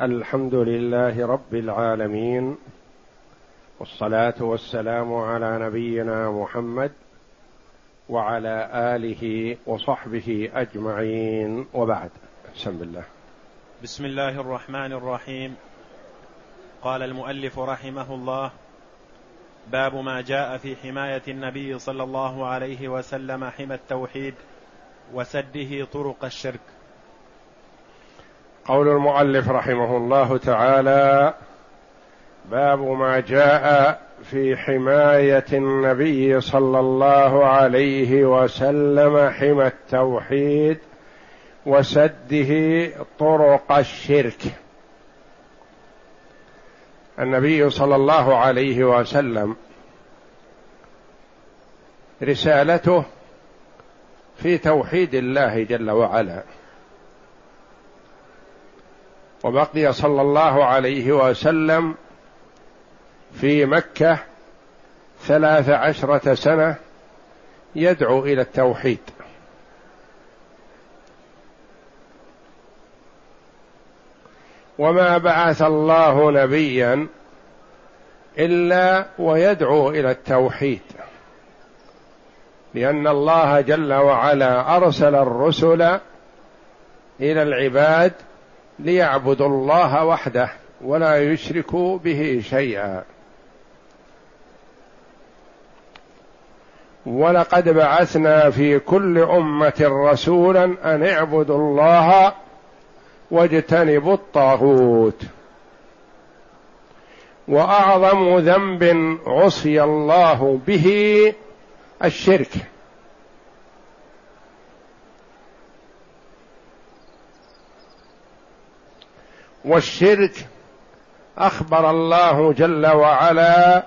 الحمد لله رب العالمين والصلاة والسلام على نبينا محمد وعلى آله وصحبه أجمعين. وبعد بسم الله بسم الله الرحمن الرحيم. قال المؤلف رحمه الله باب ما جاء في حماية النبي صلى الله عليه وسلم حمى التوحيد وسده طرق الشرك. قول المؤلف رحمه الله تعالى باب ما جاء في حماية النبي صلى الله عليه وسلم حمى التوحيد وسده طرق الشرك. النبي صلى الله عليه وسلم رسالته في توحيد الله جل وعلا. وبقي صلى الله عليه وسلم في مكة ثلاث عشرة سنة يدعو إلى التوحيد. وما بعث الله نبيا إلا ويدعو إلى التوحيد. لأن الله جل وعلا أرسل الرسل إلى العباد ليعبدوا الله وحده ولا يشركوا به شيئا. ولقد بعثنا في كل أمة رسولا أن اعبدوا الله واجتنبوا الطاغوت. وأعظم ذنب عصي الله به الشرك. والشرك أخبر الله جل وعلا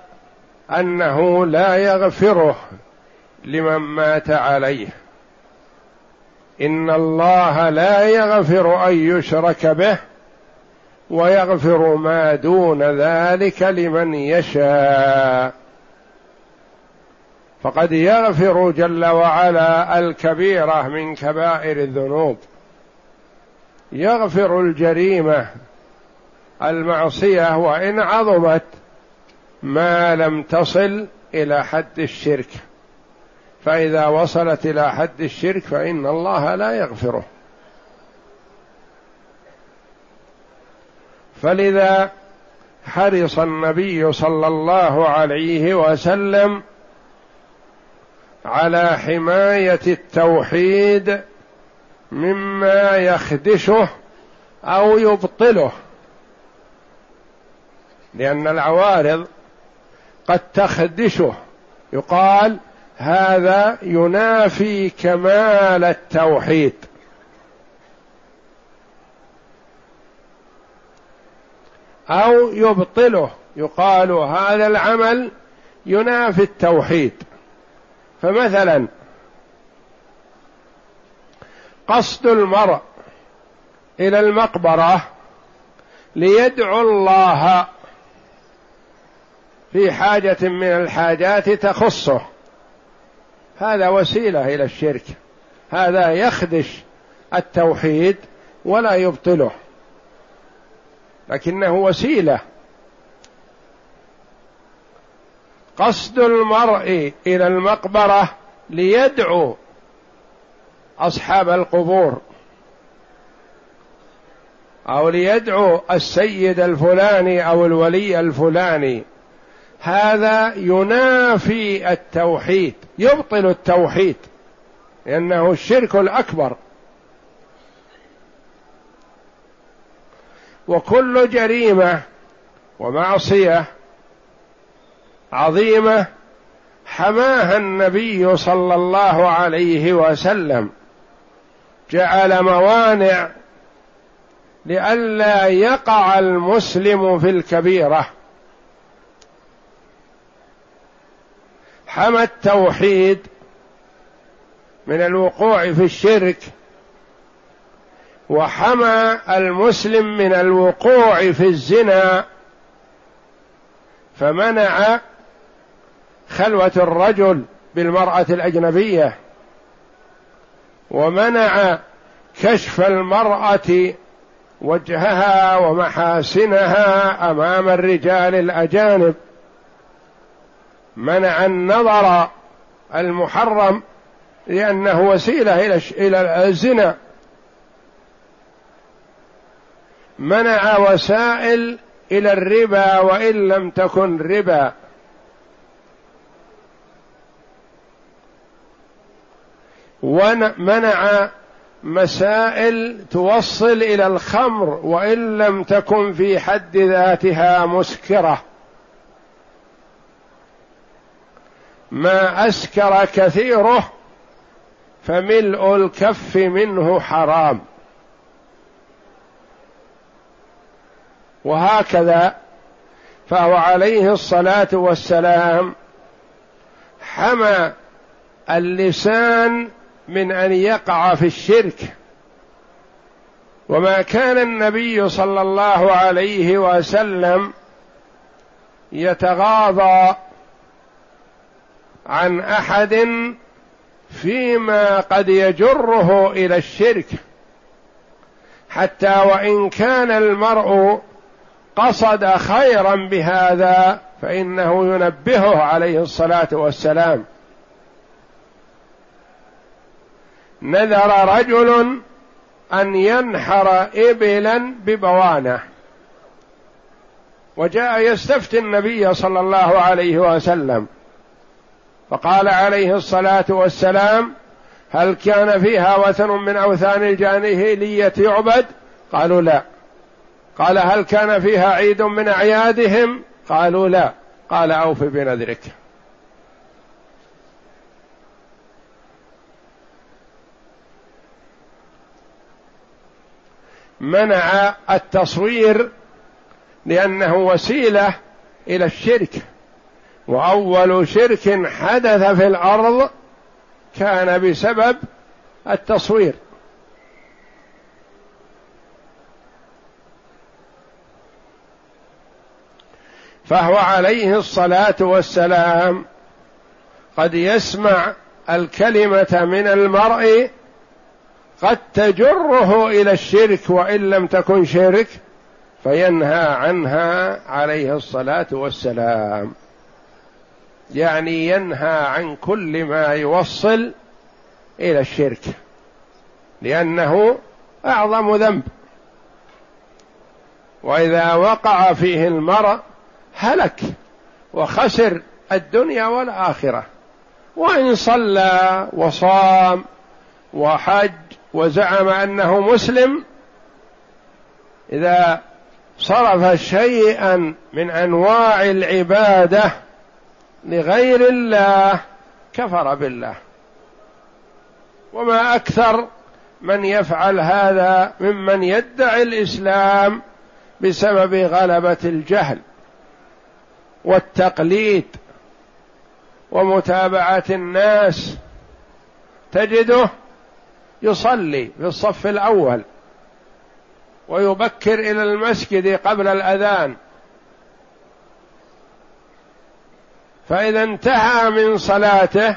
أنه لا يغفره لمن مات عليه. إن الله لا يغفر أن يشرك به ويغفر ما دون ذلك لمن يشاء. فقد يغفر جل وعلا الكبيرة من كبائر الذنوب. يغفر الجريمة المعصية وإن عظمت ما لم تصل إلى حد الشرك. فإذا وصلت إلى حد الشرك فإن الله لا يغفره. فلذا حرص النبي صلى الله عليه وسلم على حماية التوحيد مما يخدشه أو يبطله. لأن العوارض قد تخدشه. يقال هذا ينافي كمال التوحيد. أو يبطله. يقال هذا العمل ينافي التوحيد. فمثلا قصد المرء إلى المقبرة ليدعو الله في حاجة من الحاجات تخصه. هذا وسيلة إلى الشرك. هذا يخدش التوحيد ولا يبطله. لكنه وسيلة. قصد المرء إلى المقبرة ليدعو أصحاب القبور. أو ليدعو السيد الفلاني أو الولي الفلاني. هذا ينافي التوحيد يبطل التوحيد لأنه الشرك الأكبر. وكل جريمة ومعصية عظيمة حماها النبي صلى الله عليه وسلم جعل موانع لئلا يقع المسلم في الكبيرة. حمى التوحيد من الوقوع في الشرك وحمى المسلم من الوقوع في الزنا فمنع خلوة الرجل بالمرأة الأجنبية ومنع كشف المرأة وجهها ومحاسنها أمام الرجال الأجانب. منع النظر المحرم لأنه وسيلة إلى إلى الزنا. منع وسائل إلى الربا وإن لم تكن ربا. ومنع مسائل توصل إلى الخمر وإن لم تكن في حد ذاتها مسكرة. ما أسكر كثيره فملء الكف منه حرام. وهكذا فهو عليه الصلاة والسلام حمى اللسان من أن يقع في الشرك. وما كان النبي صلى الله عليه وسلم يتغاضى عن أحد فيما قد يجره إلى الشرك حتى وإن كان المرء قصد خيرا بهذا فإنه ينبهه عليه الصلاة والسلام. نذر رجل أن ينحر ابلا ببوانة وجاء يستفتي النبي صلى الله عليه وسلم. فقال عليه الصلاة والسلام هل كان فيها وثن من أوثان الجاهليه يعبد؟ قالوا لا. قال هل كان فيها عيد من أعيادهم؟ قالوا لا. قال أوف بنذرك. منع التصوير لأنه وسيلة إلى الشرك. وأول شرك حدث في الأرض كان بسبب التصوير. فهو عليه الصلاة والسلام قد يسمع الكلمة من المرء قد تجره إلى الشرك وإن لم تكن شرك فينهى عنها عليه الصلاة والسلام. يعني ينهى عن كل ما يوصل إلى الشرك لأنه أعظم ذنب. وإذا وقع فيه المرء هلك وخسر الدنيا والآخرة وإن صلى وصام وحج وزعم أنه مسلم إذا صرف شيئا من أنواع العبادة لغير الله كفر بالله. وما أكثر من يفعل هذا ممن يدعي الإسلام بسبب غلبة الجهل والتقليد ومتابعة الناس. تجده يصلي في الصف الأول ويبكر إلى المسجد قبل الأذان فإذا انتهى من صلاته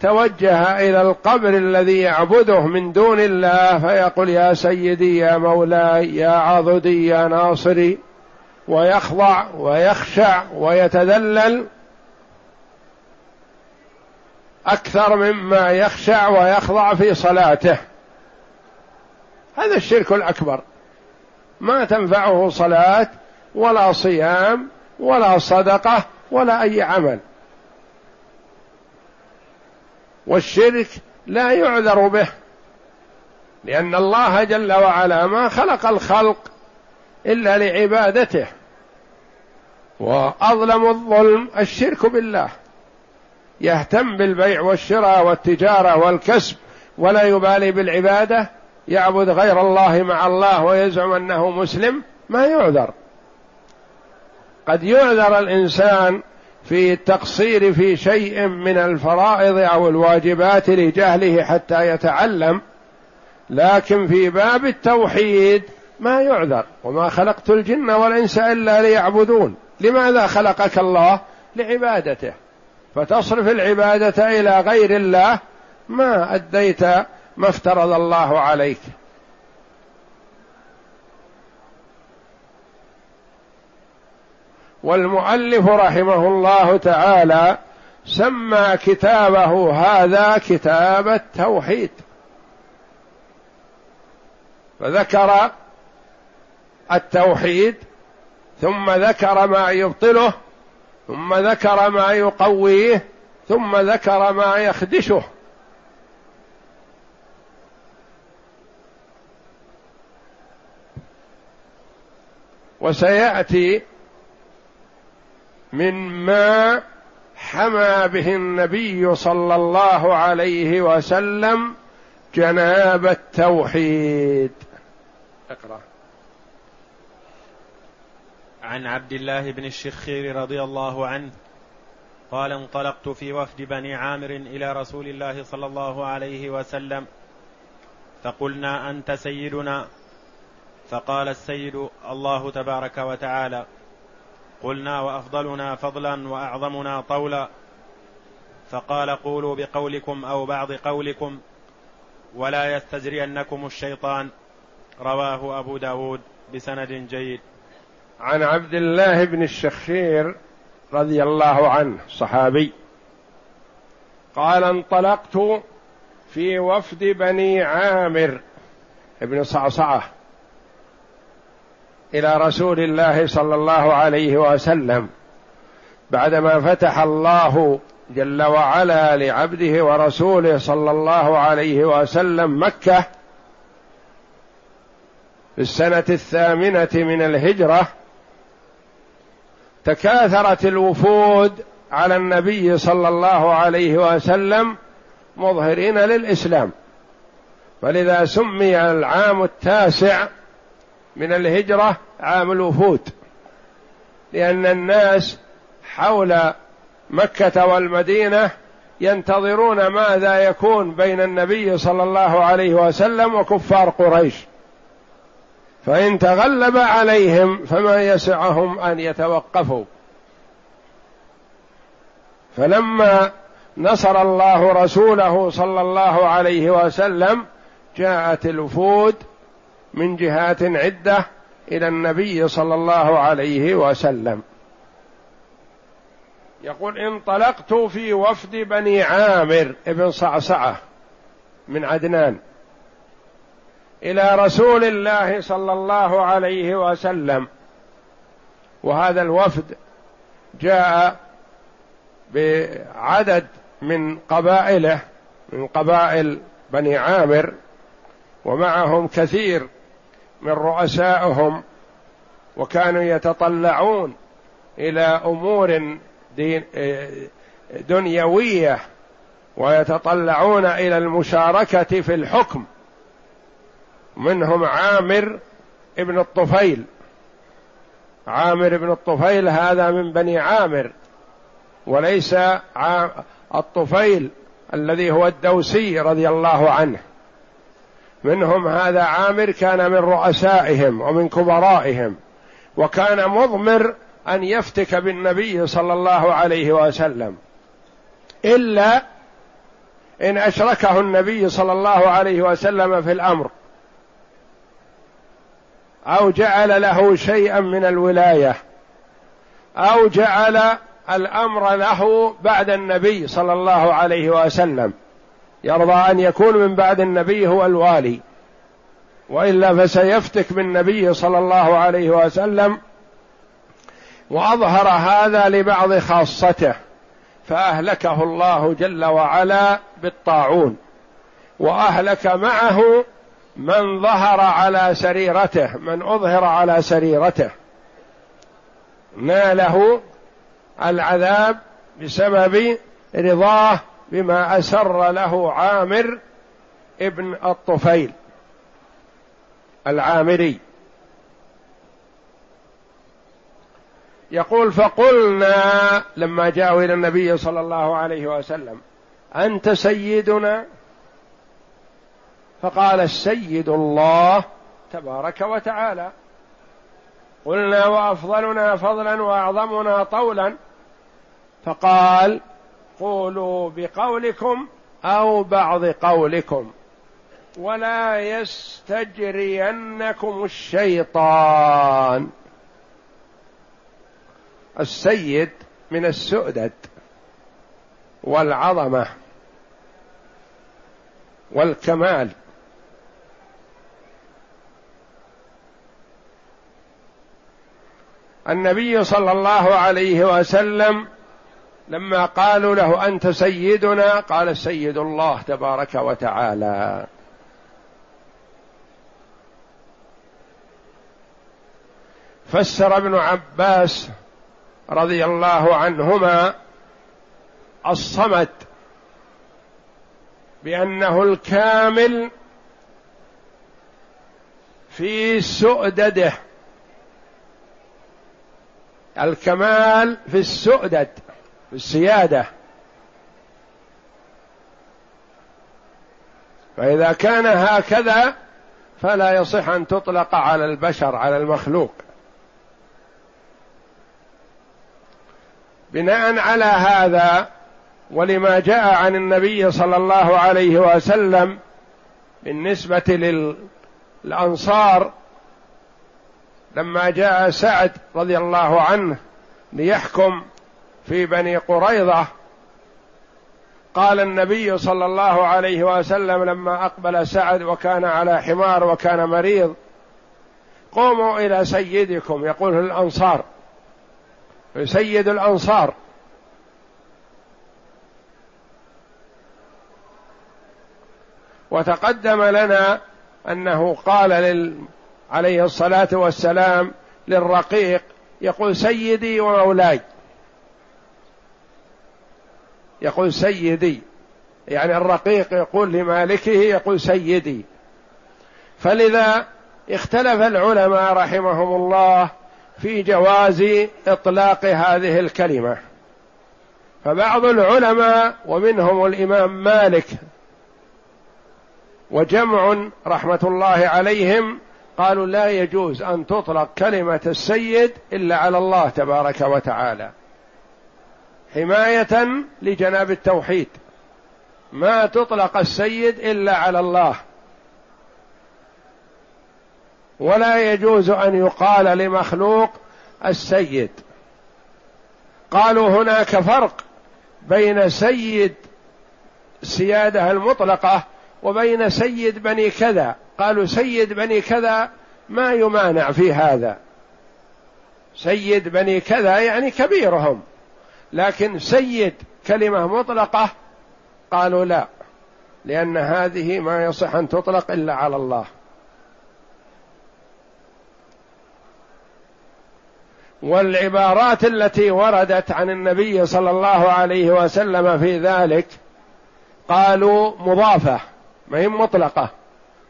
توجه إلى القبر الذي يعبده من دون الله فيقول يا سيدي يا مولاي يا عضدي يا ناصري ويخضع ويخشع ويتذلل أكثر مما يخشع ويخضع في صلاته. هذا الشرك الأكبر. ما تنفعه صلاة ولا صيام ولا صدقة ولا أي عمل. والشرك لا يعذر به لأن الله جل وعلا ما خلق الخلق إلا لعبادته. وأظلم الظلم الشرك بالله. يهتم بالبيع والشراء والتجارة والكسب ولا يبالي بالعبادة. يعبد غير الله مع الله ويزعم أنه مسلم ما يعذر. قد يعذر الإنسان في التقصير في شيء من الفرائض أو الواجبات لجهله حتى يتعلم لكن في باب التوحيد ما يعذر. وما خلقت الجن والإنس إلا ليعبدون. لماذا خلقك الله؟ لعبادته. فتصرف العبادة إلى غير الله ما أديت ما افترض الله عليك. والمؤلف رحمه الله تعالى سمى كتابه هذا كتاب التوحيد. فذكر التوحيد ثم ذكر ما يبطله ثم ذكر ما يقويه ثم ذكر ما يخدشه. وسيأتي مما حمى به النبي صلى الله عليه وسلم جناب التوحيد. اقرأ. عن عبد الله بن الشخير رضي الله عنه قال انطلقت في وفد بني عامر إلى رسول الله صلى الله عليه وسلم فقلنا أنت سيدنا؟ فقال السيد الله تبارك وتعالى. قلنا وأفضلنا فضلا وأعظمنا طولا. فقال قولوا بقولكم أو بعض قولكم ولا يستجرينكم الشيطان. رواه أبو داود بسند جيد. عن عبد الله بن الشخير رضي الله عنه صحابي. قال انطلقت في وفد بني عامر بن صعصعة. إلى رسول الله صلى الله عليه وسلم بعدما فتح الله جل وعلا لعبده ورسوله صلى الله عليه وسلم مكة في السنة الثامنة من الهجرة تكاثرت الوفود على النبي صلى الله عليه وسلم مظهرين للإسلام. ولذا سمي العام التاسع من الهجرة عام الوفود. لأن الناس حول مكة والمدينة ينتظرون ماذا يكون بين النبي صلى الله عليه وسلم وكفار قريش. فإن تغلب عليهم فما يسعهم أن يتوقفوا. فلما نصر الله رسوله صلى الله عليه وسلم جاءت الوفود من جهات عدة إلى النبي صلى الله عليه وسلم. يقول انطلقت في وفد بني عامر ابن صعصعة من عدنان إلى رسول الله صلى الله عليه وسلم. وهذا الوفد جاء بعدد من قبائله من قبائل بني عامر ومعهم كثير من رؤسائهم وكانوا يتطلعون إلى أمور دين دنيوية ويتطلعون إلى المشاركة في الحكم. منهم عامر ابن الطفيل. عامر ابن الطفيل هذا من بني عامر وليس الطفيل الذي هو الدوسي رضي الله عنه. منهم هذا عامر كان من رؤسائهم ومن كبرائهم وكان مضمر أن يفتك بالنبي صلى الله عليه وسلم. إلا إن أشركه النبي صلى الله عليه وسلم في الأمر أو جعل له شيئا من الولاية أو جعل الأمر له بعد النبي صلى الله عليه وسلم. يرضى أن يكون من بعد النبي هو الوالي. وإلا فسيفتك بالنبي صلى الله عليه وسلم. وأظهر هذا لبعض خاصته فأهلكه الله جل وعلا بالطاعون. وأهلك معه من ظهر على سريرته من أظهر على سريرته. ناله العذاب بسبب رضاه بما أسر له عامر ابن الطفيل العامري. يقول فقلنا لما جاءوا إلى النبي صلى الله عليه وسلم أنت سيدنا؟ فقال السيد الله تبارك وتعالى. قلنا وأفضلنا فضلا وأعظمنا طولا. فقال قولوا بقولكم أو بعض قولكم. ولا يستجرينكم الشيطان. السيد من السؤدد والعظمة والكمال. النبي صلى الله عليه وسلم لما قالوا له أنت سيدنا قال سيد الله تبارك وتعالى. فسر ابن عباس رضي الله عنهما الصمد بأنه الكامل في سؤدده. الكمال في السؤدد. في السيادة. فإذا كان هكذا فلا يصح أن تطلق على البشر على المخلوق. بناء على هذا ولما جاء عن النبي صلى الله عليه وسلم بالنسبة للأنصار لما جاء سعد رضي الله عنه ليحكم في بني قريظة. قال النبي صلى الله عليه وسلم لما أقبل سعد وكان على حمار وكان مريض قوموا إلى سيدكم. يقول الأنصار. سيد الأنصار. وتقدم لنا أنه قال لل عليه الصلاة والسلام للرقيق يقول سيدي ومولاي يقول سيدي يعني الرقيق يقول لمالكه يقول سيدي. فلذا اختلف العلماء رحمهم الله في جواز إطلاق هذه الكلمة. فبعض العلماء ومنهم الإمام مالك وجمع رحمة الله عليهم قالوا لا يجوز أن تطلق كلمة السيد إلا على الله تبارك وتعالى. حماية لجناب التوحيد. ما تطلق السيد إلا على الله. ولا يجوز أن يقال لمخلوق السيد. قالوا هناك فرق بين سيد السياده المطلقة وبين سيد بني كذا. قالوا سيد بني كذا ما يمانع في هذا. سيد بني كذا يعني كبيرهم. لكن سيد كلمة مطلقة قالوا لا لأن هذه ما يصح أن تطلق إلا على الله. والعبارات التي وردت عن النبي صلى الله عليه وسلم في ذلك قالوا مضافة ما هي مطلقة.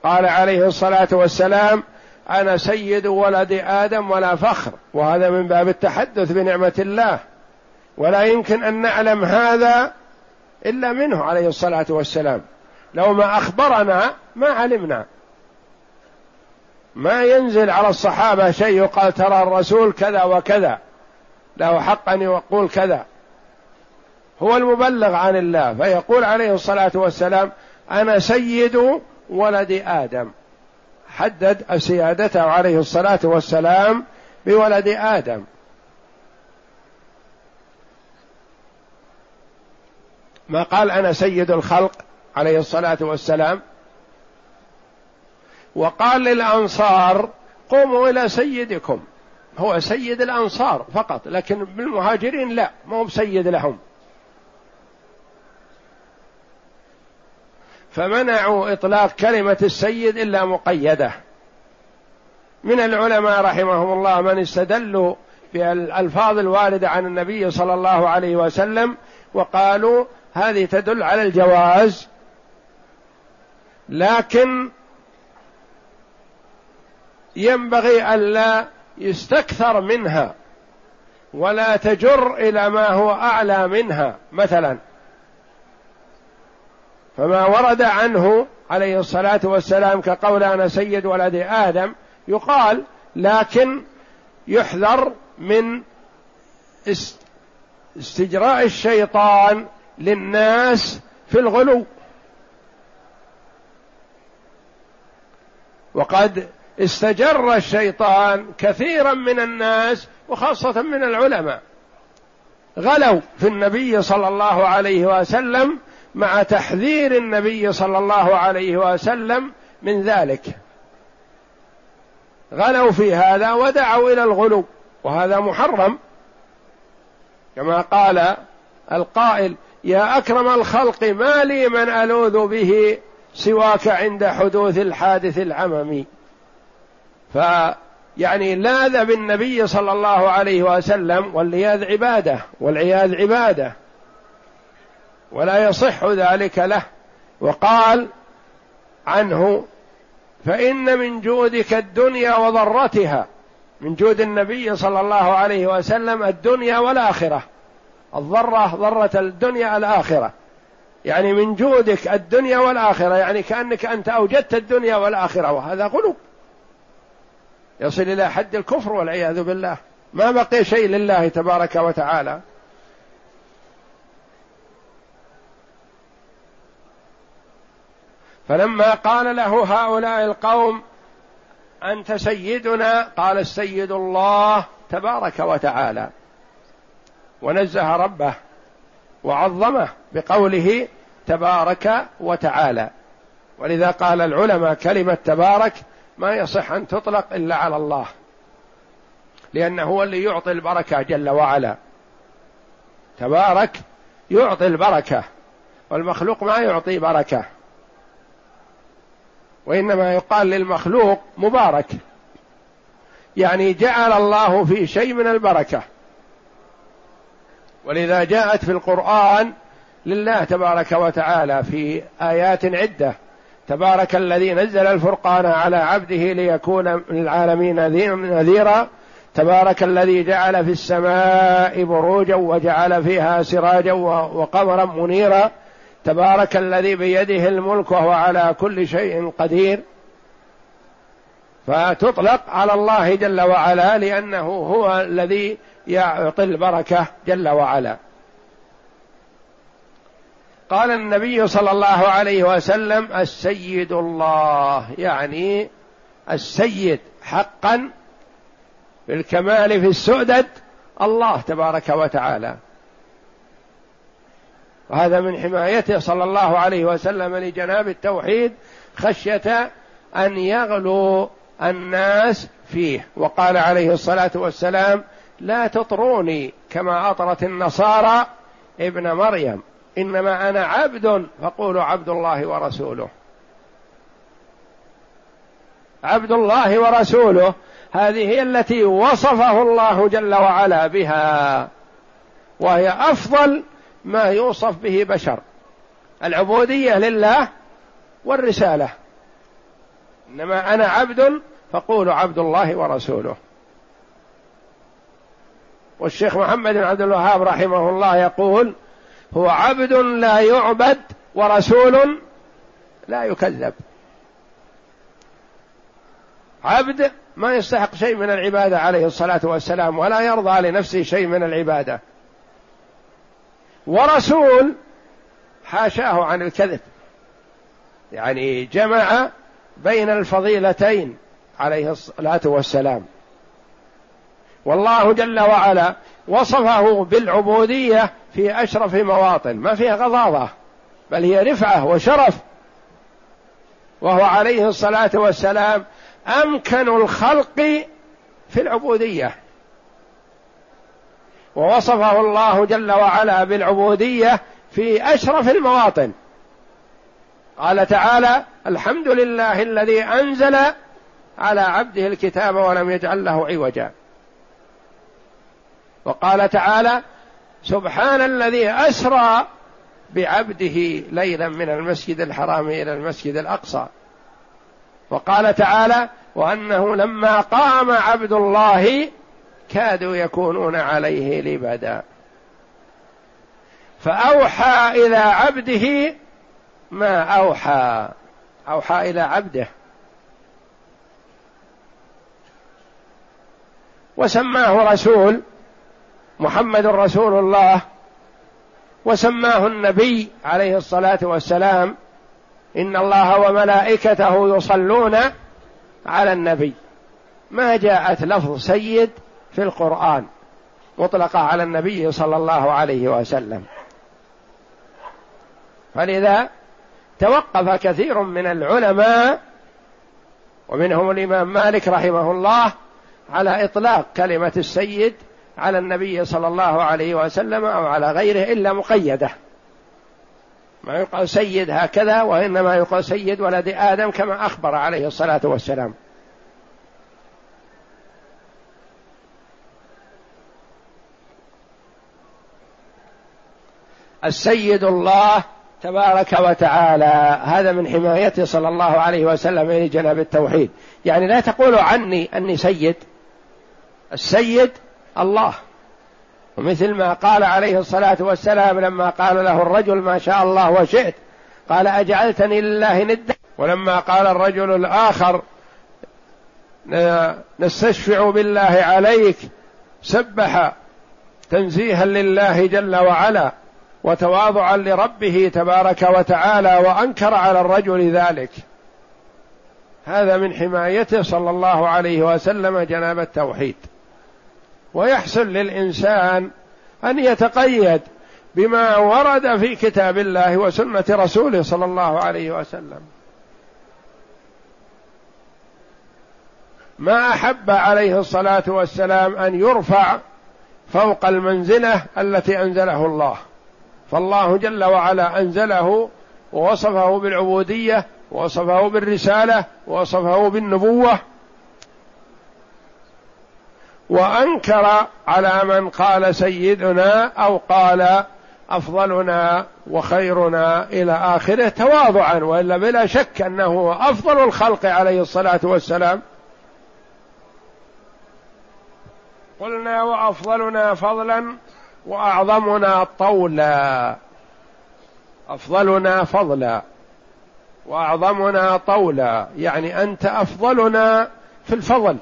قال عليه الصلاة والسلام أنا سيد ولد آدم ولا فخر وهذا من باب التحدث بنعمة الله. ولا يمكن أن نعلم هذا إلا منه عليه الصلاة والسلام. لو ما أخبرنا ما علمنا. ما ينزل على الصحابة شيء يقال ترى الرسول كذا وكذا. له حق ان يقول كذا. هو المبلغ عن الله فيقول عليه الصلاة والسلام أنا سيد ولد آدم. حدد سيادته عليه الصلاة والسلام بولد آدم. ما قال أنا سيد الخلق عليه الصلاة والسلام. وقال للأنصار قوموا إلى سيدكم. هو سيد الأنصار فقط لكن بالمهاجرين لا ما هو بسيد لهم. فمنعوا إطلاق كلمة السيد إلا مقيدة. من العلماء رحمهم الله من استدلوا بالالفاظ الوارده عن النبي صلى الله عليه وسلم وقالوا هذه تدل على الجواز لكن ينبغي الا يستكثر منها ولا تجر إلى ما هو أعلى منها مثلا. فما ورد عنه عليه الصلاة والسلام كقول أنا سيد ولد آدم يقال لكن يحذر من استجراء الشيطان للناس في الغلو. وقد استجر الشيطان كثيرا من الناس وخاصة من العلماء. غلوا في النبي صلى الله عليه وسلم مع تحذير النبي صلى الله عليه وسلم من ذلك. غلوا في هذا ودعوا إلى الغلو وهذا محرم. كما قال القائل يا أكرم الخلق ما لي من ألوذ به سواك عند حدوث الحادث العممي فيعني لاذ بالنبي صلى الله عليه وسلم واللياذ عباده والعياذ عباده. ولا يصح ذلك له. وقال عنه فإن من جودك الدنيا وضرتها من جود النبي صلى الله عليه وسلم الدنيا والآخرة. الضرة ضرة الدنيا الآخرة. يعني من جودك الدنيا والآخرة يعني كأنك أنت أوجدت الدنيا والآخرة وهذا غلو. يصل إلى حد الكفر والعياذ بالله. ما بقي شيء لله تبارك وتعالى. فلما قال له هؤلاء القوم أنت سيدنا؟ قال السيد الله تبارك وتعالى. ونزه ربه وعظمه بقوله تبارك وتعالى. ولذا قال العلماء كلمة تبارك ما يصح أن تطلق إلا على الله لأنه هو اللي يعطي البركة جل وعلا. تبارك يعطي البركة والمخلوق ما يعطي بركة. وإنما يقال للمخلوق مبارك يعني جعل الله في شيء من البركة. ولذا جاءت في القرآن لله تبارك وتعالى في آيات عدة. تبارك الذي نزل الفرقان على عبده ليكون للعالمين نذيرا. تبارك الذي جعل في السماء بروجا وجعل فيها سراجا وقمرا منيرا. تبارك الذي بيده الملك وهو على كل شيء قدير. فتطلق على الله جل وعلا لأنه هو الذي يعطي البركة جل وعلا. قال النبي صلى الله عليه وسلم السيد الله يعني السيد حقا بالكمال في السؤدد الله تبارك وتعالى. وهذا من حمايته صلى الله عليه وسلم لجناب التوحيد خشية أن يغلو الناس فيه. وقال عليه الصلاة والسلام لا تطروني كما أطرت النصارى ابن مريم. إنما أنا عبد فقولوا عبد الله ورسوله. عبد الله ورسوله هذه هي التي وصفه الله جل وعلا بها. وهي أفضل ما يوصف به بشر. العبودية لله والرسالة. إنما أنا عبد فقولوا عبد الله ورسوله. والشيخ محمد بن عبد الوهاب رحمه الله يقول هو عبد لا يعبد ورسول لا يكذب. عبد ما يستحق شيء من العبادة عليه الصلاة والسلام ولا يرضى لنفسه شيء من العبادة. ورسول حاشاه عن الكذب. يعني جمع بين الفضيلتين عليه الصلاة والسلام. والله جل وعلا وصفه بالعبودية في أشرف مواطن ما فيها غضاضة بل هي رفعة وشرف. وهو عليه الصلاة والسلام أمكن الخلق في العبودية. ووصفه الله جل وعلا بالعبودية في أشرف المواطن. قال تعالى الحمد لله الذي أنزل على عبده الكتاب ولم يجعل له عوجا. وقال تعالى سبحان الذي أسرى بعبده ليلا من المسجد الحرام إلى المسجد الأقصى. وقال تعالى وأنه لما قام عبد الله كادوا يكونون عليه لبدا. فأوحى إلى عبده ما أوحى. أوحى إلى عبده. وسماه رسول محمد رسول الله وسماه النبي عليه الصلاة والسلام. إن الله وملائكته يصلون على النبي. ما جاءت لفظ سيد في القرآن مطلقة على النبي صلى الله عليه وسلم. فلذا توقف كثير من العلماء ومنهم الإمام مالك رحمه الله على إطلاق كلمة السيد على النبي صلى الله عليه وسلم أو على غيره إلا مقيدة. ما يقال سيد هكذا وإنما يقال سيد ولد آدم كما أخبر عليه الصلاة والسلام. السيد الله تبارك وتعالى هذا من حمايته صلى الله عليه وسلم لجناب التوحيد. يعني لا تقولوا عني أني سيد. السيد الله. ومثل ما قال عليه الصلاة والسلام لما قال له الرجل ما شاء الله وشئت قال أجعلتني لله ندا. ولما قال الرجل الآخر نستشفع بالله عليك سبح تنزيها لله جل وعلا وتواضعا لربه تبارك وتعالى وأنكر على الرجل ذلك. هذا من حمايته صلى الله عليه وسلم جناب التوحيد. ويحسن للإنسان أن يتقيد بما ورد في كتاب الله وسنة رسوله صلى الله عليه وسلم. ما أحب عليه الصلاة والسلام أن يرفع فوق المنزلة التي أنزله الله. فالله جل وعلا أنزله ووصفه بالعبودية ووصفه بالرسالة ووصفه بالنبوة وأنكر على من قال سيدنا أو قال أفضلنا وخيرنا إلى آخره تواضعا وإلا بلا شك أنه أفضل الخلق عليه الصلاة والسلام. قلنا وأفضلنا فضلا وأعظمنا طولا. أفضلنا فضلا وأعظمنا طولا يعني أنت أفضلنا في الفضل.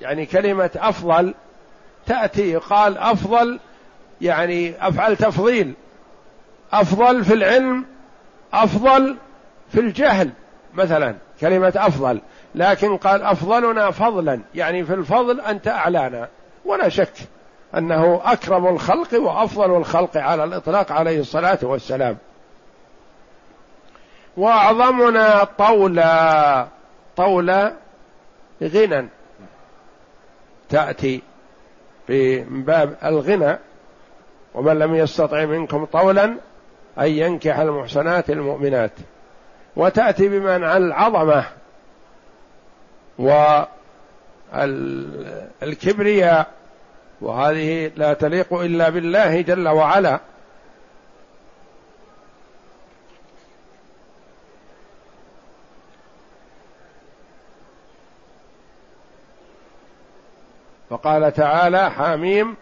يعني كلمة أفضل تأتي قال أفضل يعني أفعل تفضيل. أفضل في العلم أفضل في الجهل مثلا كلمة أفضل لكن قال أفضلنا فضلا يعني في الفضل أنت أعلانا. ولا شك أنه أكرم الخلق وأفضل الخلق على الإطلاق عليه الصلاة والسلام. وأعظمنا طولا طولا غنى تأتي في باب الغنى ومن لم يستطع منكم طولا أن ينكح المحسنات المؤمنات. وتأتي بمعنى العظمة والكبرياء وهذه لا تليق إلا بالله جل وعلا. فقال تعالى حاميم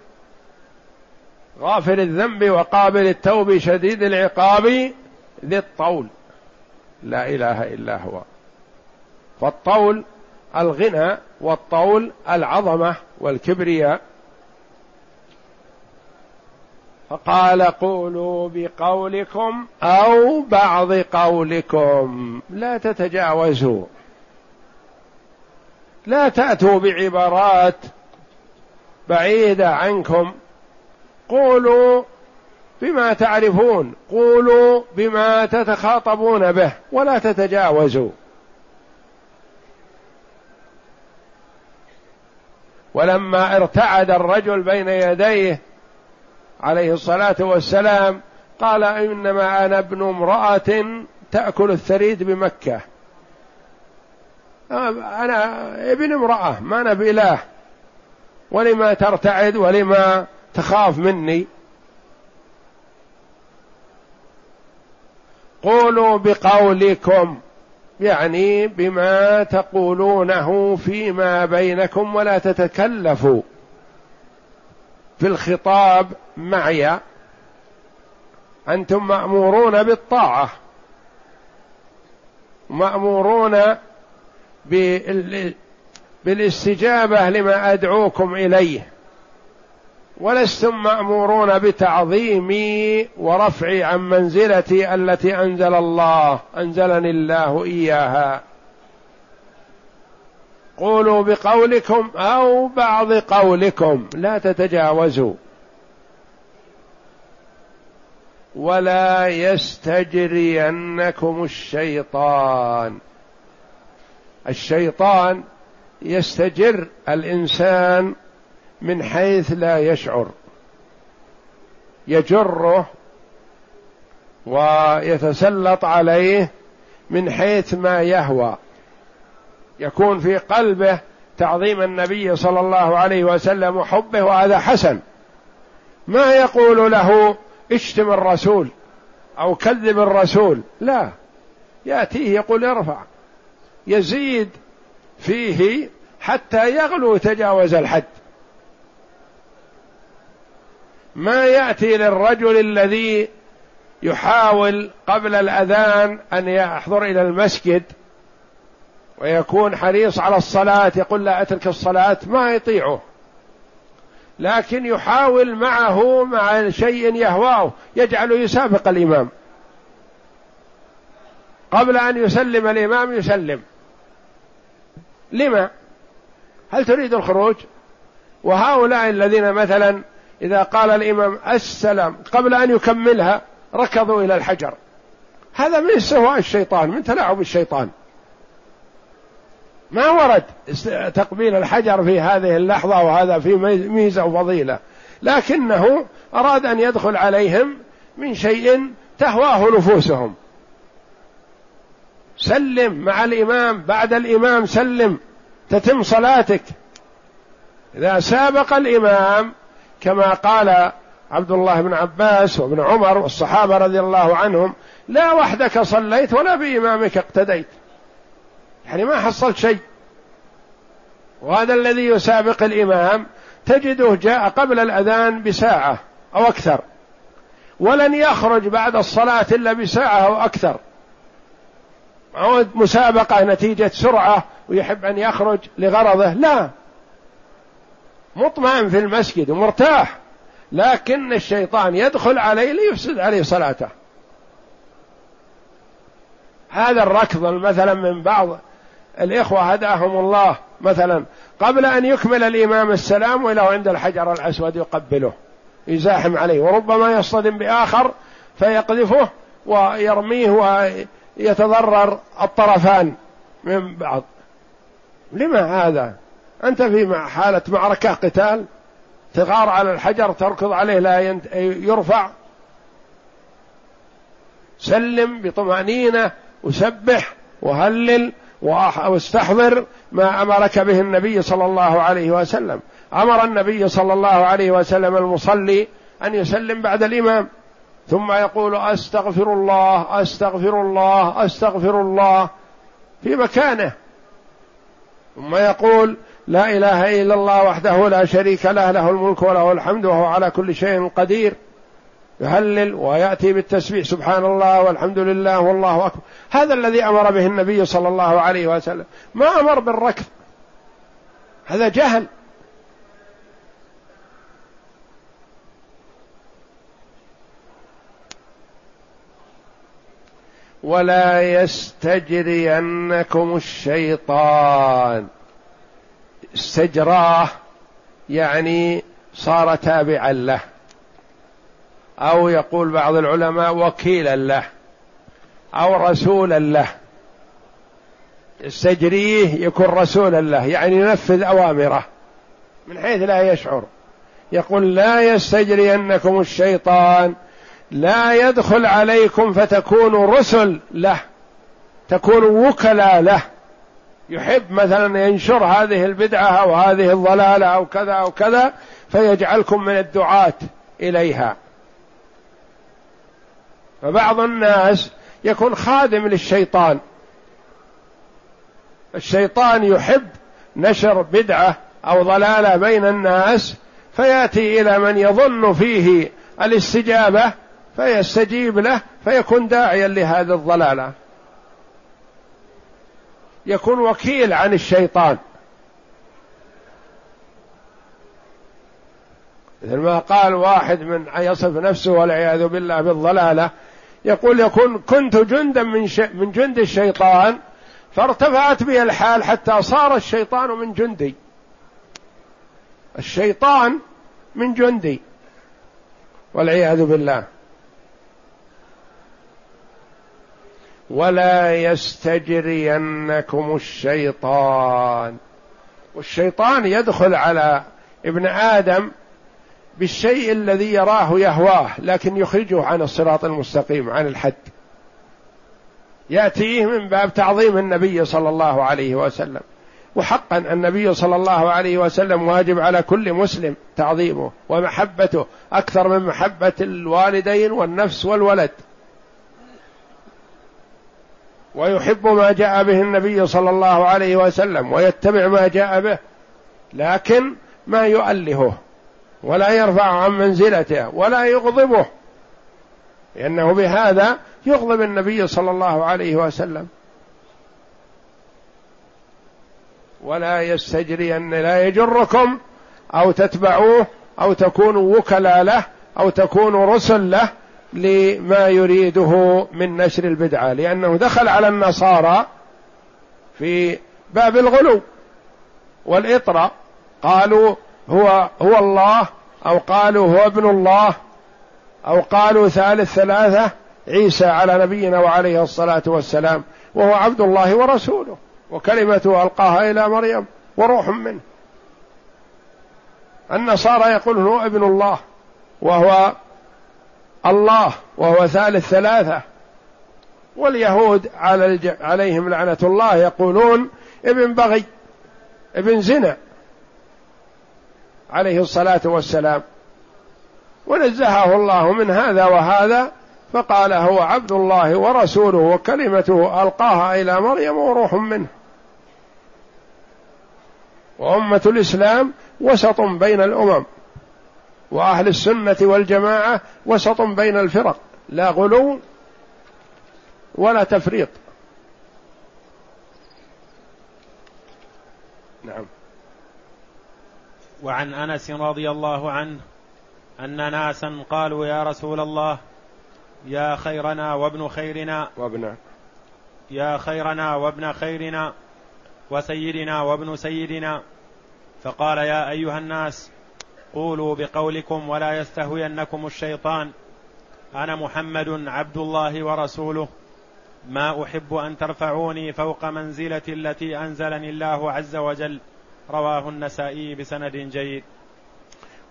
غافر الذنب وقابل التوب شديد العقاب ذي الطول. لا إله إلا هو. فالطول الغنى والطول العظمة والكبرياء. فقال قولوا بقولكم أو بعض قولكم. لا تتجاوزوا. لا تأتوا بعبارات بعيدة عنكم. قولوا بما تعرفون. قولوا بما تتخاطبون به ولا تتجاوزوا. ولما ارتعد الرجل بين يديه عليه الصلاة والسلام قال إنما أنا ابن امرأة تأكل الثريد بمكة. أنا ابن امرأة ما أنا بإله. ولما ترتعد ولما تخاف مني. قولوا بقولكم يعني بما تقولونه فيما بينكم ولا تتكلفوا. في الخطاب معي أنتم مأمورون بالطاعة. مأمورون بالاستجابة لما أدعوكم إليه. ولستم مأمورون بتعظيمي ورفعي عن منزلتي التي أنزل الله أنزلني الله إياها. قولوا بقولكم أو بعض قولكم لا تتجاوزوا. ولا يستجرينكم الشيطان. الشيطان يستجر الإنسان من حيث لا يشعر. يجره ويتسلط عليه من حيث ما يهوى. يكون في قلبه تعظيم النبي صلى الله عليه وسلم وحبه وهذا حسن. ما يقول له اشتم الرسول أو كذب الرسول. لا. يأتيه يقول ارفع. يزيد فيه حتى يغلو ويتجاوز الحد. ما يأتي للرجل الذي يحاول قبل الأذان أن يحضر إلى المسجد ويكون حريص على الصلاة يقول لا أترك الصلاة ما يطيعه. لكن يحاول معه مع شيء يهواه يجعل يسابق الإمام. قبل أن يسلم الإمام يسلم. لما؟ هل تريد الخروج؟ وهؤلاء الذين مثلا إذا قال الإمام السلام قبل أن يكملها ركضوا إلى الحجر. هذا من استهواء الشيطان من تلاعب الشيطان. ما ورد تقبيل الحجر في هذه اللحظة وهذا في ميزة وفضيلة. لكنه أراد أن يدخل عليهم من شيء تهواه نفوسهم. سلم مع الإمام بعد الإمام سلم تتم صلاتك. إذا سابق الإمام كما قال عبد الله بن عباس وابن عمر والصحابة رضي الله عنهم لا وحدك صليت ولا بإمامك اقتديت. يعني ما حصلت شيء. وهذا الذي يسابق الإمام تجده جاء قبل الأذان بساعة أو أكثر. ولن يخرج بعد الصلاة إلا بساعة أو أكثر. أو مسابقة نتيجة سرعة ويحب أن يخرج لغرضه. لا. مطمئن في المسجد ومرتاح. لكن الشيطان يدخل عليه ليفسد عليه صلاته. هذا الركض مثلا من بعض الإخوة هداهم الله مثلا. قبل أن يكمل الإمام السلام وله عند الحجر الأسود يقبله يزاحم عليه. وربما يصطدم بآخر فيقذفه ويرميه ويتضرر الطرفان من بعض. لما هذا؟ أنت في حالة معركة قتال تغار على الحجر تركض عليه لا يرفع. سلم بطمأنينة وسبح وهلل واستحضر ما أمرك به النبي صلى الله عليه وسلم. أمر النبي صلى الله عليه وسلم المصلي أن يسلم بعد الإمام. ثم يقول أستغفر الله أستغفر الله أستغفر الله في مكانه. ثم يقول لا إله إلا الله وحده لا شريك له له الملك وله الحمد وهو على كل شيء قدير. يهلل ويأتي بالتسبيح سبحان الله والحمد لله والله أكبر. هذا الذي أمر به النبي صلى الله عليه وسلم. ما أمر بالركض؟ هذا جهل. ولا يستجرينكم الشيطان. استجراه يعني صار تابعا له. أو يقول بعض العلماء وكيلا له. أو رسولا له. استجريه يكون رسولا له. يعني ينفذ أوامره. من حيث لا يشعر. يقول لا يستجرينكم الشيطان. لا يدخل عليكم فتكونوا رسل له تكونوا وكلاء له. يحب مثلا ينشر هذه البدعة أو هذه الضلالة أو كذا أو كذا فيجعلكم من الدعاة إليها. فبعض الناس يكون خادم للشيطان. الشيطان يحب نشر بدعة أو ضلالة بين الناس فيأتي إلى من يظن فيه الاستجابة فيستجيب له فيكون داعيا لهذه الضلالة. يكون وكيل عن الشيطان. مثل ما قال واحد من يصف نفسه والعياذ بالله بالضلالة يقول يكون كنت جندا من من جند الشيطان فارتفعت به الحال حتى صار الشيطان من جندي. الشيطان من جندي. والعياذ بالله. ولا يستجرينكم الشيطان. والشيطان يدخل على ابن آدم بالشيء الذي يراه يهواه لكن يخرجه عن الصراط المستقيم عن الحد. يأتيه من باب تعظيم النبي صلى الله عليه وسلم. وحقا النبي صلى الله عليه وسلم واجب على كل مسلم تعظيمه ومحبته أكثر من محبة الوالدين والنفس والولد. ويحب ما جاء به النبي صلى الله عليه وسلم ويتبع ما جاء به لكن ما يؤلهه ولا يرفع عن منزلته ولا يغضبه لأنه بهذا يغضب النبي صلى الله عليه وسلم. ولا يستجري أن لا يجركم أو تتبعوه أو تكونوا وكلاء له أو تكونوا رسل له لما يريده من نشر البدعة لأنه دخل على النصارى في باب الغلو والإطرة. قالوا هو هو الله أو قالوا هو ابن الله أو قالوا ثالث ثلاثة عيسى على نبينا وعليه الصلاة والسلام وهو عبد الله ورسوله وكلمته ألقاها إلى مريم وروح منه. النصارى يقولون هو ابن الله وهو الله وهو ثالث ثلاثة. واليهود على. عليهم لعنة الله يقولون ابن بغي ابن زنا عليه الصلاة والسلام. ونزهه الله من هذا وهذا فقال هو عبد الله ورسوله وكلمته ألقاها إلى مريم وروح منه. وأمة الإسلام وسط بين الأمم. وأهل السنة والجماعة وسط بين الفرق لا غلو ولا تفريط. نعم. وعن أنس رضي الله عنه أن ناسا قالوا يا رسول الله يا خيرنا وابن خيرنا. وابن. يا خيرنا وابن خيرنا وسيدنا وابن سيدنا. فقال يا أيها الناس قولوا بقولكم ولا يستهوينكم الشيطان. أنا محمد عبد الله ورسوله. ما أحب أن ترفعوني فوق منزلتي التي أنزلني الله عز وجل. رواه النسائي بسند جيد.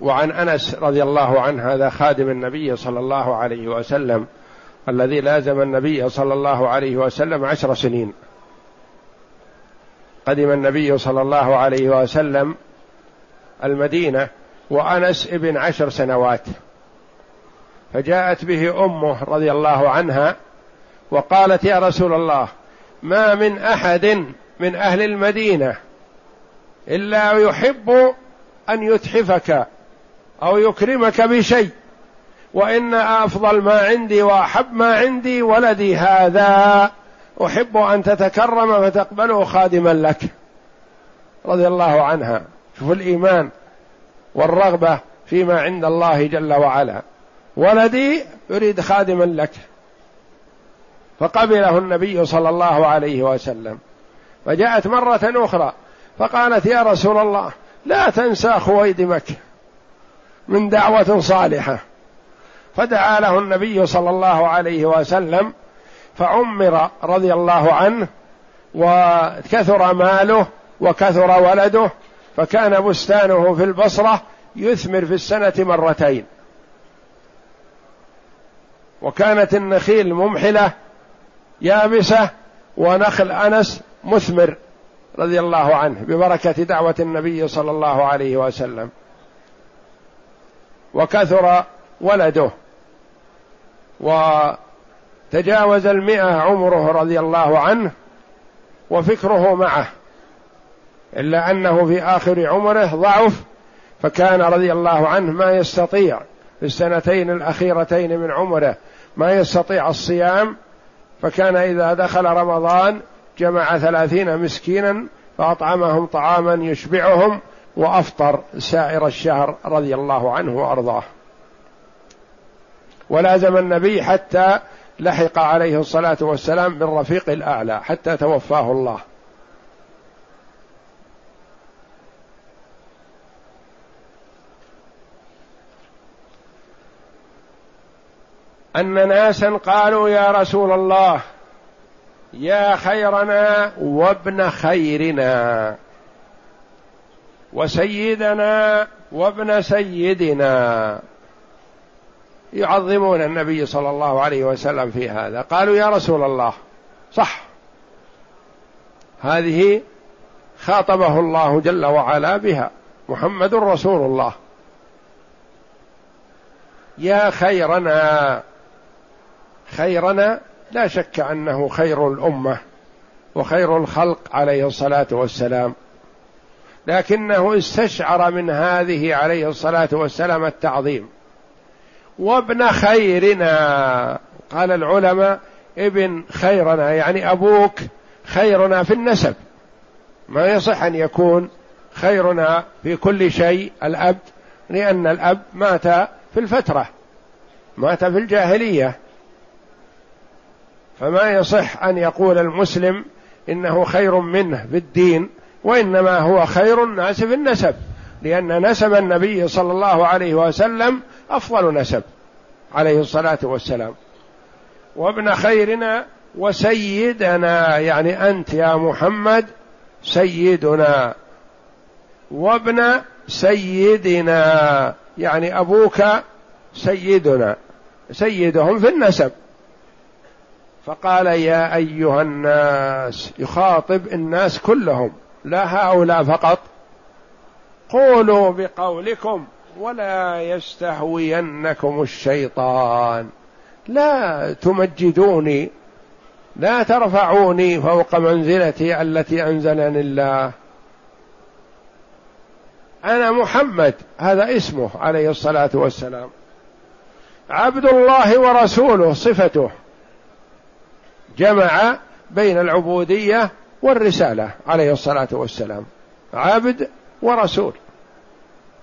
وعن أنس رضي الله عنه هذا خادم النبي صلى الله عليه وسلم الذي لازم النبي صلى الله عليه وسلم عشر سنين. قدم النبي صلى الله عليه وسلم المدينة وأنس ابن عشر سنوات. فجاءت به أمه رضي الله عنها وقالت يا رسول الله ما من أحد من أهل المدينة إلا يحب أن يتحفك أو يكرمك بشيء وإن أفضل ما عندي وأحب ما عندي ولدي هذا أحب أن تتكرم فتقبله خادما لك. رضي الله عنها. شوف الإيمان. والرغبة فيما عند الله جل وعلا. ولدي يريد خادما لك. فقبله النبي صلى الله عليه وسلم. فجاءت مرة أخرى فقالت يا رسول الله لا تنسى خويدمك من دعوة صالحة. فدعا له النبي صلى الله عليه وسلم فعمر رضي الله عنه وكثر ماله وكثر ولده فكان بستانه في البصرة يثمر في السنة مرتين. وكانت النخيل ممحلة يابسة ونخل أنس مثمر رضي الله عنه ببركة دعوة النبي صلى الله عليه وسلم. وكثر ولده. وتجاوز المئة عمره رضي الله عنه وفكره معه. إلا أنه في آخر عمره ضعف فكان رضي الله عنه ما يستطيع في السنتين الأخيرتين من عمره ما يستطيع الصيام فكان إذا دخل رمضان جمع ثلاثين مسكينا فأطعمهم طعاما يشبعهم وأفطر سائر الشهر رضي الله عنه وأرضاه. ولازم النبي حتى لحق عليه الصلاة والسلام بالرفيق الأعلى حتى توفاه الله. أن ناسا قالوا يا رسول الله يا خيرنا وابن خيرنا وسيدنا وابن سيدنا. يعظمون النبي صلى الله عليه وسلم في هذا. قالوا يا رسول الله صح. هذه خاطبه الله جل وعلا بها محمد رسول الله. يا خيرنا. خيرنا لا شك أنه خير الأمة وخير الخلق عليه الصلاة والسلام. لكنه استشعر من هذه عليه الصلاة والسلام التعظيم. وابن خيرنا قال العلماء ابن خيرنا يعني أبوك خيرنا في النسب. ما يصح أن يكون خيرنا في كل شيء الأب لأن الأب مات في الفترة مات في الجاهلية. فما يصح أن يقول المسلم إنه خير منه في الدين وإنما هو خير الناس في النسب لأن نسب النبي صلى الله عليه وسلم أفضل نسب عليه الصلاة والسلام. وابن خيرنا وسيدنا يعني أنت يا محمد سيدنا وابن سيدنا يعني أبوك سيدنا سيدهم في النسب. فقال يا أيها الناس يخاطب الناس كلهم لا هؤلاء فقط. قولوا بقولكم ولا يستهوينكم الشيطان. لا تمجدوني لا ترفعوني فوق منزلتي التي أنزلني الله. أنا محمد هذا اسمه عليه الصلاة والسلام. عبد الله ورسوله صفته. جمع بين العبودية والرسالة عليه الصلاة والسلام عبد ورسول.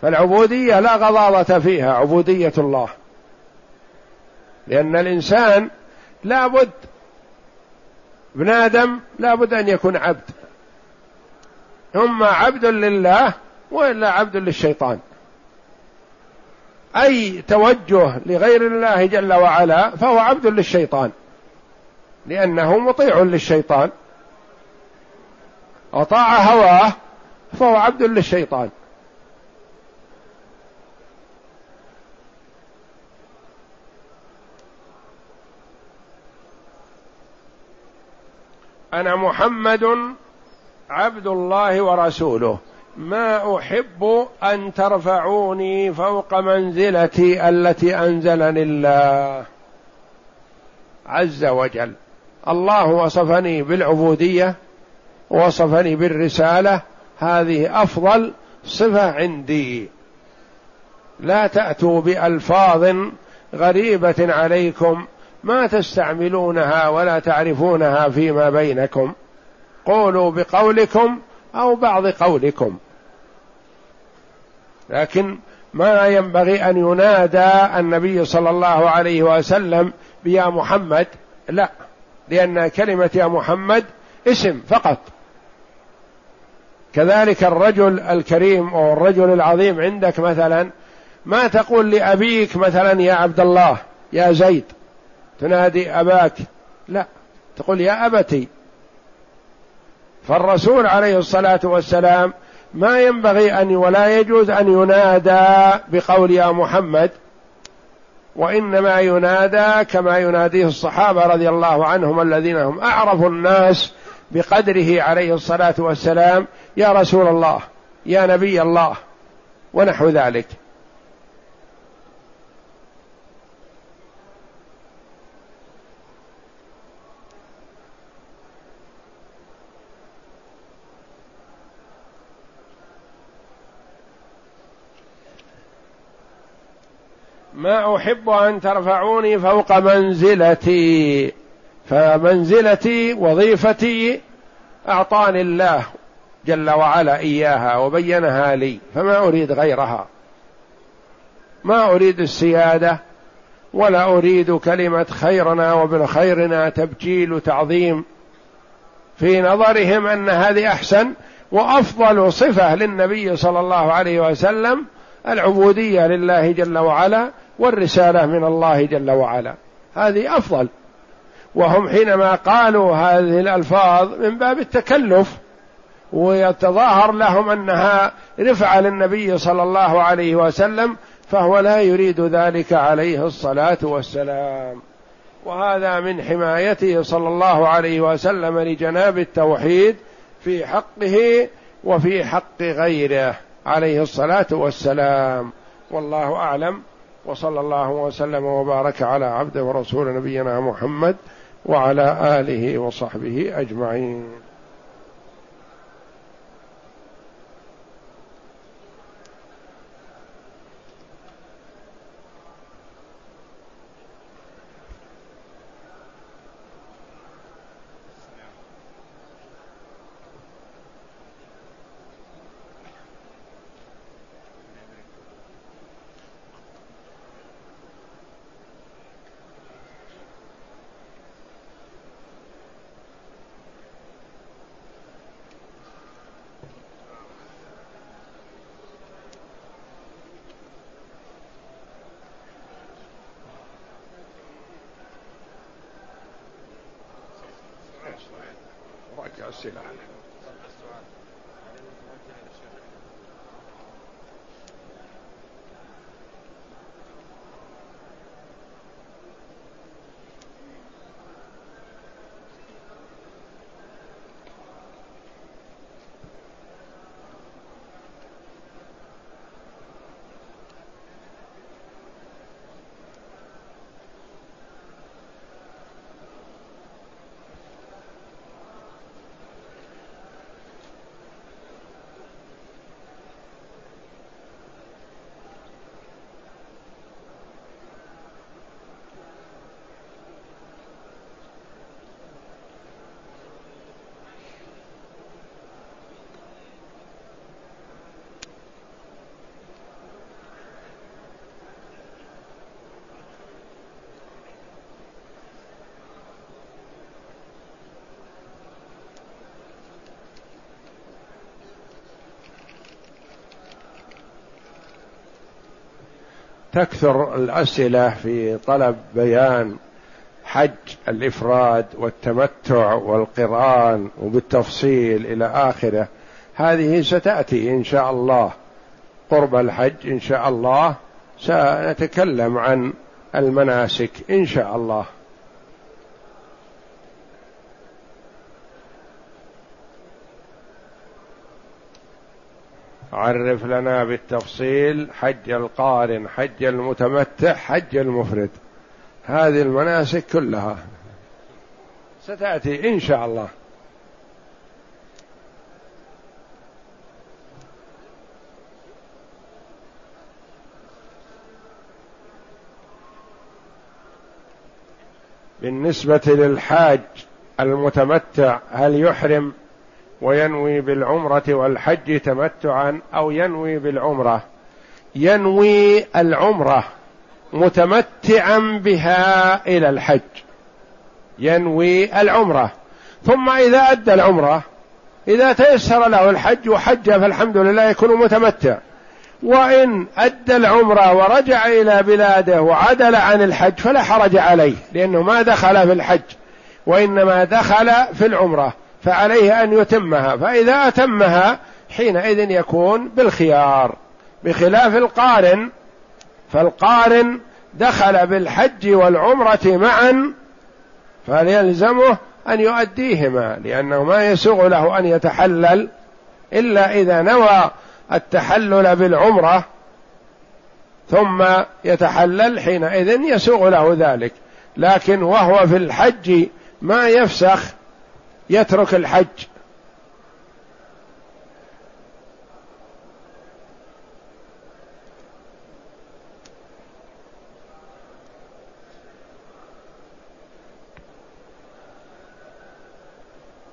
فالعبودية لا غضاضه فيها عبودية الله. لأن الإنسان لابد ابن آدم لابد أن يكون عبد. اما عبد لله وإلا عبد للشيطان. أي توجه لغير الله جل وعلا فهو عبد للشيطان. لأنه مطيع للشيطان. أطاع هواه فهو عبد للشيطان. أنا محمد عبد الله ورسوله. ما أحب أن ترفعوني فوق منزلتي التي أنزلني الله عز وجل. الله وصفني بالعبودية وصفني بالرسالة هذه أفضل صفة عندي. لا تأتوا بألفاظ غريبة عليكم ما تستعملونها ولا تعرفونها فيما بينكم. قولوا بقولكم أو بعض قولكم. لكن ما ينبغي أن ينادى النبي صلى الله عليه وسلم بيا محمد لا. لأن كلمة يا محمد اسم فقط. كذلك الرجل الكريم أو الرجل العظيم عندك مثلا ما تقول لأبيك مثلا يا عبد الله يا زيد تنادي أباك. لا تقول يا أبتي. فالرسول عليه الصلاة والسلام ما ينبغي أن ولا يجوز أن ينادى بقول يا محمد وإنما ينادى كما يناديه الصحابة رضي الله عنهم الذين هم أعرف الناس بقدره عليه الصلاة والسلام يا رسول الله يا نبي الله ونحو ذلك. ما أحب أن ترفعوني فوق منزلتي فمنزلتي وظيفتي أعطاني الله جل وعلا إياها وبينها لي فما أريد غيرها. ما أريد السيادة ولا أريد كلمة خيرنا وابن خيرنا تبجيل تعظيم في نظرهم أن هذه أحسن وأفضل صفة للنبي صلى الله عليه وسلم العبودية لله جل وعلا والرسالة من الله جل وعلا. هذه أفضل. وهم حينما قالوا هذه الألفاظ من باب التكلف ويتظاهر لهم أنها رفعة للنبي صلى الله عليه وسلم فهو لا يريد ذلك عليه الصلاة والسلام. وهذا من حمايته صلى الله عليه وسلم لجناب التوحيد في حقه وفي حق غيره. عليه الصلاة والسلام. والله أعلم. وصلى الله وسلم وبارك على عبده ورسول نبينا محمد وعلى آله وصحبه أجمعين. تكثر الأسئلة في طلب بيان حج الإفراد والتمتع والقرآن وبالتفصيل إلى آخره. هذه ستأتي إن شاء الله. قرب الحج إن شاء الله. سنتكلم عن المناسك إن شاء الله. عرف لنا بالتفصيل حج القارن حج المتمتع حج المفرد. هذه المناسك كلها ستأتي إن شاء الله. بالنسبة للحاج المتمتع هل يحرم وينوي بالعمرة والحج تمتعا أو ينوي بالعمرة. ينوي العمرة متمتعا بها إلى الحج. ينوي العمرة. ثم إذا أدى العمرة إذا تيسر له الحج وحج فالحمد لله يكون متمتع. وإن أدى العمرة ورجع إلى بلاده وعدل عن الحج فلا حرج عليه لأنه ما دخل في الحج وإنما دخل في العمرة. فعليه أن يتمها. فإذا أتمها حينئذ يكون بالخيار. بخلاف القارن فالقارن دخل بالحج والعمرة معا فليلزمه أن يؤديهما لأنه ما يسوغ له أن يتحلل إلا إذا نوى التحلل بالعمرة ثم يتحلل حينئذ يسوغ له ذلك. لكن وهو في الحج ما يفسخ يترك الحج.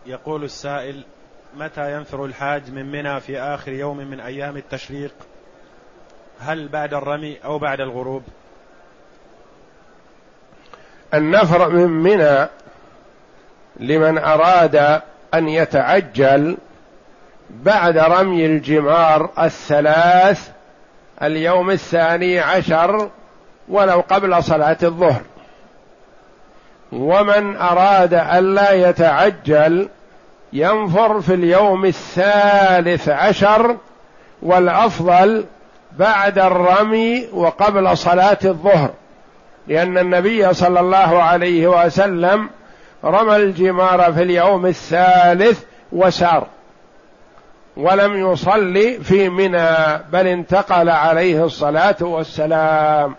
يقول السائل متى ينفر الحاج من منى في آخر يوم من أيام التشريق؟ هل بعد الرمي أو بعد الغروب؟ النفر من منى لمن أراد أن يتعجل بعد رمي الجمار الثلاث اليوم الثاني عشر ولو قبل صلاة الظهر. ومن أراد الا يتعجل ينفر في اليوم الثالث عشر والأفضل بعد الرمي وقبل صلاة الظهر لأن النبي صلى الله عليه وسلم رمى الجمار في اليوم الثالث وسار ولم يصلي في منى بل انتقل عليه الصلاة والسلام.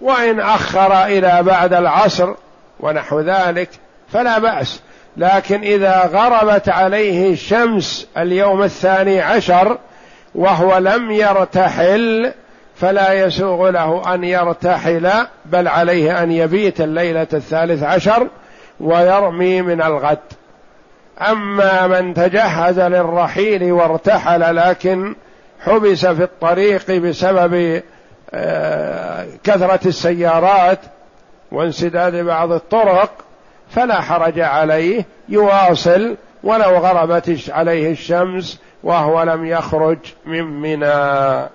وإن أخر إلى بعد العصر ونحو ذلك فلا بأس. لكن إذا غربت عليه الشمس اليوم الثاني عشر وهو لم يرتحل فلا يسوغ له أن يرتحل بل عليه أن يبيت الليلة الثالث عشر ويرمي من الغد. أما من تجهز للرحيل وارتحل لكن حبس في الطريق بسبب آه، كثرة السيارات وانسداد بعض الطرق فلا حرج عليه يواصل ولو غربت عليه الشمس وهو لم يخرج من منى.